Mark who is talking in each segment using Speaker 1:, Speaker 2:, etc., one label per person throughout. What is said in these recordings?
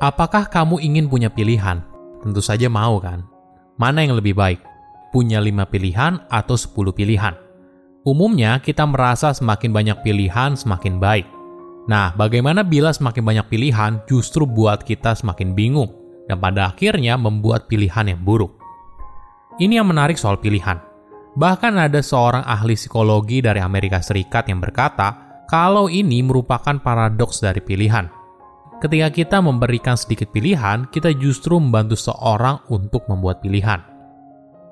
Speaker 1: Apakah kamu ingin punya pilihan? Tentu saja mau kan? Mana yang lebih baik? Punya 5 pilihan atau 10 pilihan? Umumnya kita merasa semakin banyak pilihan semakin baik. Nah, bagaimana bila semakin banyak pilihan justru buat kita semakin bingung dan pada akhirnya membuat pilihan yang buruk? Ini yang menarik soal pilihan. Bahkan ada seorang ahli psikologi dari Amerika Serikat yang berkata kalau ini merupakan paradoks dari pilihan Ketika kita memberikan sedikit pilihan, kita justru membantu seorang untuk membuat pilihan.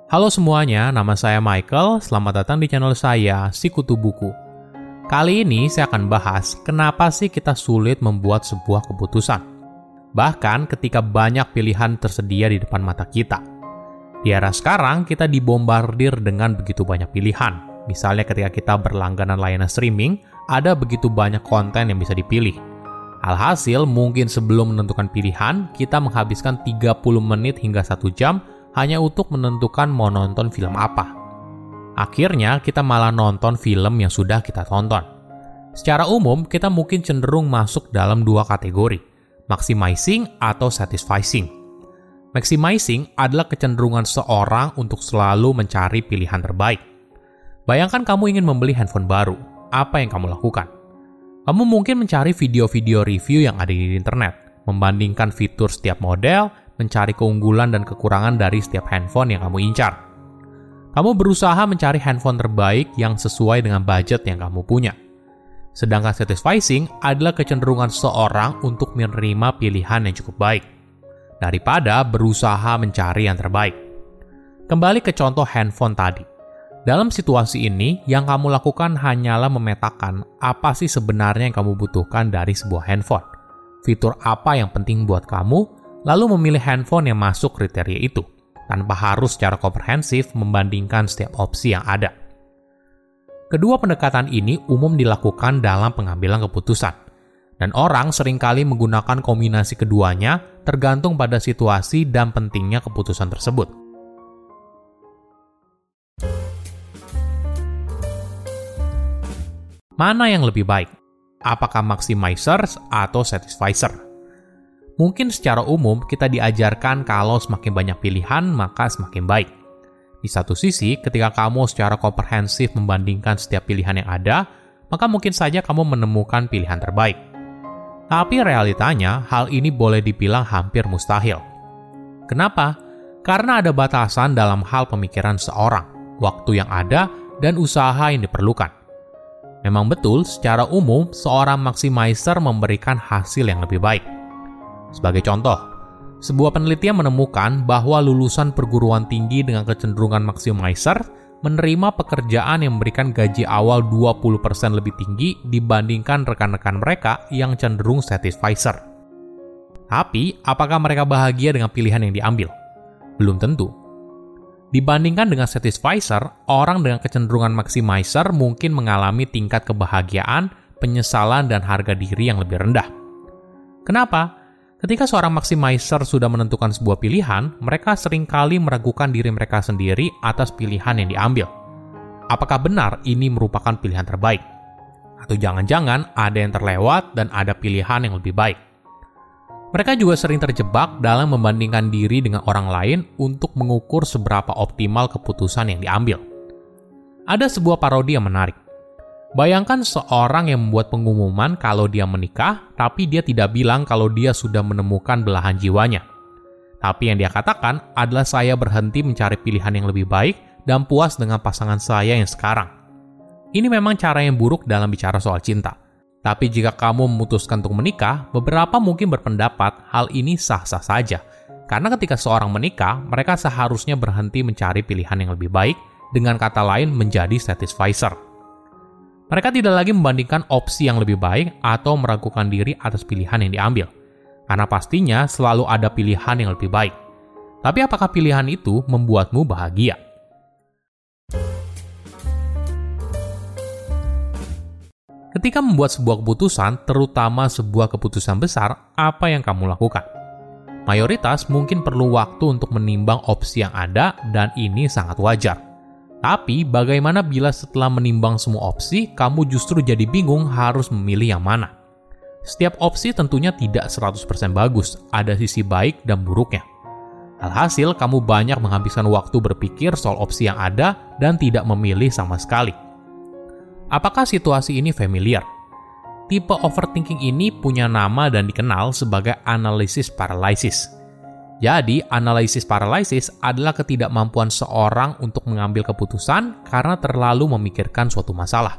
Speaker 1: Halo semuanya, nama saya Michael. Selamat datang di channel saya, Sikutu Buku. Kali ini saya akan bahas kenapa sih kita sulit membuat sebuah keputusan. Bahkan ketika banyak pilihan tersedia di depan mata kita. Di era sekarang, kita dibombardir dengan begitu banyak pilihan. Misalnya ketika kita berlangganan layanan streaming, ada begitu banyak konten yang bisa dipilih Alhasil, mungkin sebelum menentukan pilihan, kita menghabiskan 30 menit hingga 1 jam hanya untuk menentukan mau nonton film apa. Akhirnya, kita malah nonton film yang sudah kita tonton. Secara umum, kita mungkin cenderung masuk dalam dua kategori, maximizing atau satisfying. Maximizing adalah kecenderungan seorang untuk selalu mencari pilihan terbaik. Bayangkan kamu ingin membeli handphone baru, apa yang kamu lakukan? Kamu mungkin mencari video-video review yang ada di internet, membandingkan fitur setiap model, mencari keunggulan dan kekurangan dari setiap handphone yang kamu incar. Kamu berusaha mencari handphone terbaik yang sesuai dengan budget yang kamu punya. Sedangkan satisfying adalah kecenderungan seorang untuk menerima pilihan yang cukup baik, daripada berusaha mencari yang terbaik. Kembali ke contoh handphone tadi. Dalam situasi ini, yang kamu lakukan hanyalah memetakan apa sih sebenarnya yang kamu butuhkan dari sebuah handphone. Fitur apa yang penting buat kamu, lalu memilih handphone yang masuk kriteria itu, tanpa harus secara komprehensif membandingkan setiap opsi yang ada. Kedua pendekatan ini umum dilakukan dalam pengambilan keputusan, dan orang sering kali menggunakan kombinasi keduanya tergantung pada situasi dan pentingnya keputusan tersebut. Mana yang lebih baik? Apakah maximizers atau satisfier? Mungkin secara umum kita diajarkan kalau semakin banyak pilihan maka semakin baik. Di satu sisi, ketika kamu secara komprehensif membandingkan setiap pilihan yang ada, maka mungkin saja kamu menemukan pilihan terbaik. Tapi realitanya, hal ini boleh dibilang hampir mustahil. Kenapa? Karena ada batasan dalam hal pemikiran seorang, waktu yang ada, dan usaha yang diperlukan. Memang betul, secara umum, seorang maximizer memberikan hasil yang lebih baik. Sebagai contoh, sebuah penelitian menemukan bahwa lulusan perguruan tinggi dengan kecenderungan maximizer menerima pekerjaan yang memberikan gaji awal 20% lebih tinggi dibandingkan rekan-rekan mereka yang cenderung satisfier. Tapi, apakah mereka bahagia dengan pilihan yang diambil? Belum tentu. Dibandingkan dengan satisfier, orang dengan kecenderungan maximizer mungkin mengalami tingkat kebahagiaan, penyesalan, dan harga diri yang lebih rendah. Kenapa? Ketika seorang maximizer sudah menentukan sebuah pilihan, mereka sering kali meragukan diri mereka sendiri atas pilihan yang diambil. Apakah benar ini merupakan pilihan terbaik? Atau jangan-jangan ada yang terlewat dan ada pilihan yang lebih baik? Mereka juga sering terjebak dalam membandingkan diri dengan orang lain untuk mengukur seberapa optimal keputusan yang diambil. Ada sebuah parodi yang menarik. Bayangkan seorang yang membuat pengumuman kalau dia menikah, tapi dia tidak bilang kalau dia sudah menemukan belahan jiwanya. Tapi yang dia katakan adalah saya berhenti mencari pilihan yang lebih baik dan puas dengan pasangan saya yang sekarang. Ini memang cara yang buruk dalam bicara soal cinta tapi jika kamu memutuskan untuk menikah, beberapa mungkin berpendapat hal ini sah-sah saja. Karena ketika seorang menikah, mereka seharusnya berhenti mencari pilihan yang lebih baik, dengan kata lain menjadi satisfier. Mereka tidak lagi membandingkan opsi yang lebih baik atau meragukan diri atas pilihan yang diambil. Karena pastinya selalu ada pilihan yang lebih baik. Tapi apakah pilihan itu membuatmu bahagia? Ketika membuat sebuah keputusan, terutama sebuah keputusan besar, apa yang kamu lakukan? Mayoritas mungkin perlu waktu untuk menimbang opsi yang ada, dan ini sangat wajar. Tapi, bagaimana bila setelah menimbang semua opsi, kamu justru jadi bingung harus memilih yang mana? Setiap opsi tentunya tidak 100% bagus, ada sisi baik dan buruknya. Alhasil, kamu banyak menghabiskan waktu berpikir soal opsi yang ada dan tidak memilih sama sekali. Apakah situasi ini familiar? Tipe overthinking ini punya nama dan dikenal sebagai analysis paralysis. Jadi, analisis paralysis adalah ketidakmampuan seorang untuk mengambil keputusan karena terlalu memikirkan suatu masalah.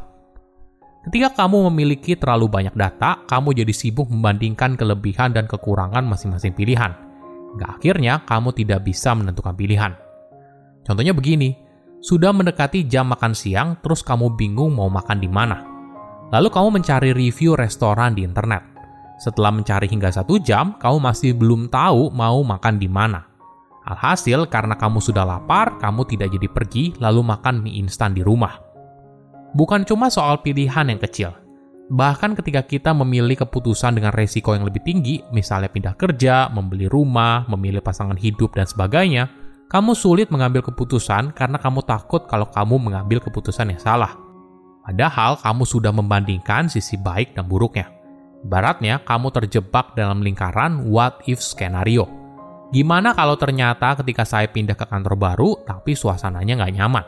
Speaker 1: Ketika kamu memiliki terlalu banyak data, kamu jadi sibuk membandingkan kelebihan dan kekurangan masing-masing pilihan – Gak akhirnya kamu tidak bisa menentukan pilihan. Contohnya begini, sudah mendekati jam makan siang, terus kamu bingung mau makan di mana. Lalu kamu mencari review restoran di internet. Setelah mencari hingga satu jam, kamu masih belum tahu mau makan di mana. Alhasil, karena kamu sudah lapar, kamu tidak jadi pergi lalu makan mie instan di rumah. Bukan cuma soal pilihan yang kecil, Bahkan ketika kita memilih keputusan dengan resiko yang lebih tinggi, misalnya pindah kerja, membeli rumah, memilih pasangan hidup, dan sebagainya, kamu sulit mengambil keputusan karena kamu takut kalau kamu mengambil keputusan yang salah. Padahal kamu sudah membandingkan sisi baik dan buruknya. Baratnya, kamu terjebak dalam lingkaran what if skenario. Gimana kalau ternyata ketika saya pindah ke kantor baru, tapi suasananya nggak nyaman?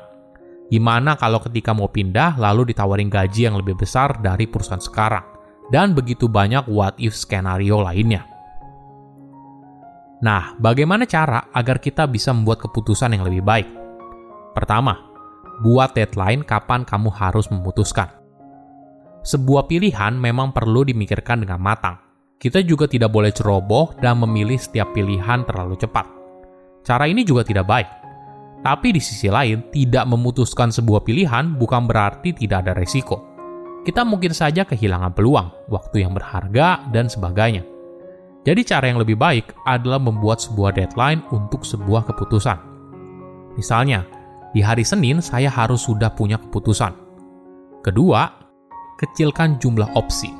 Speaker 1: Gimana kalau ketika mau pindah lalu ditawarin gaji yang lebih besar dari perusahaan sekarang? Dan begitu banyak what if skenario lainnya. Nah, bagaimana cara agar kita bisa membuat keputusan yang lebih baik? Pertama, buat deadline kapan kamu harus memutuskan. Sebuah pilihan memang perlu dimikirkan dengan matang. Kita juga tidak boleh ceroboh dan memilih setiap pilihan terlalu cepat. Cara ini juga tidak baik tapi di sisi lain, tidak memutuskan sebuah pilihan bukan berarti tidak ada resiko. Kita mungkin saja kehilangan peluang, waktu yang berharga, dan sebagainya. Jadi cara yang lebih baik adalah membuat sebuah deadline untuk sebuah keputusan. Misalnya, di hari Senin saya harus sudah punya keputusan. Kedua, kecilkan jumlah opsi.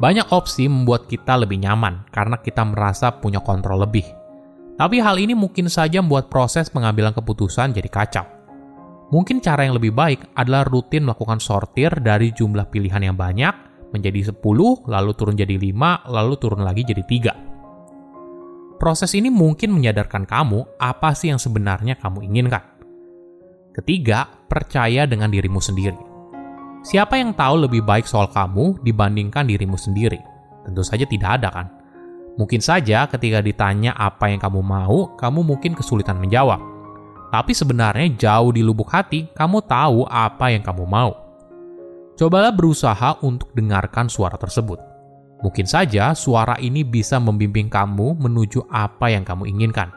Speaker 1: Banyak opsi membuat kita lebih nyaman karena kita merasa punya kontrol lebih tapi hal ini mungkin saja membuat proses pengambilan keputusan jadi kacau. Mungkin cara yang lebih baik adalah rutin melakukan sortir dari jumlah pilihan yang banyak menjadi 10, lalu turun jadi 5, lalu turun lagi jadi 3. Proses ini mungkin menyadarkan kamu apa sih yang sebenarnya kamu inginkan. Ketiga, percaya dengan dirimu sendiri. Siapa yang tahu lebih baik soal kamu dibandingkan dirimu sendiri? Tentu saja tidak ada kan? Mungkin saja ketika ditanya apa yang kamu mau, kamu mungkin kesulitan menjawab. Tapi sebenarnya jauh di lubuk hati, kamu tahu apa yang kamu mau. Cobalah berusaha untuk dengarkan suara tersebut. Mungkin saja suara ini bisa membimbing kamu menuju apa yang kamu inginkan.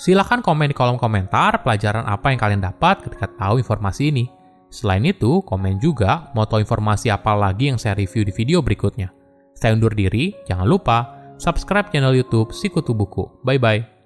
Speaker 1: Silahkan komen di kolom komentar pelajaran apa yang kalian dapat ketika tahu informasi ini. Selain itu, komen juga mau tahu informasi apa lagi yang saya review di video berikutnya. Saya undur diri, jangan lupa subscribe channel YouTube Sikutu Buku. Bye bye.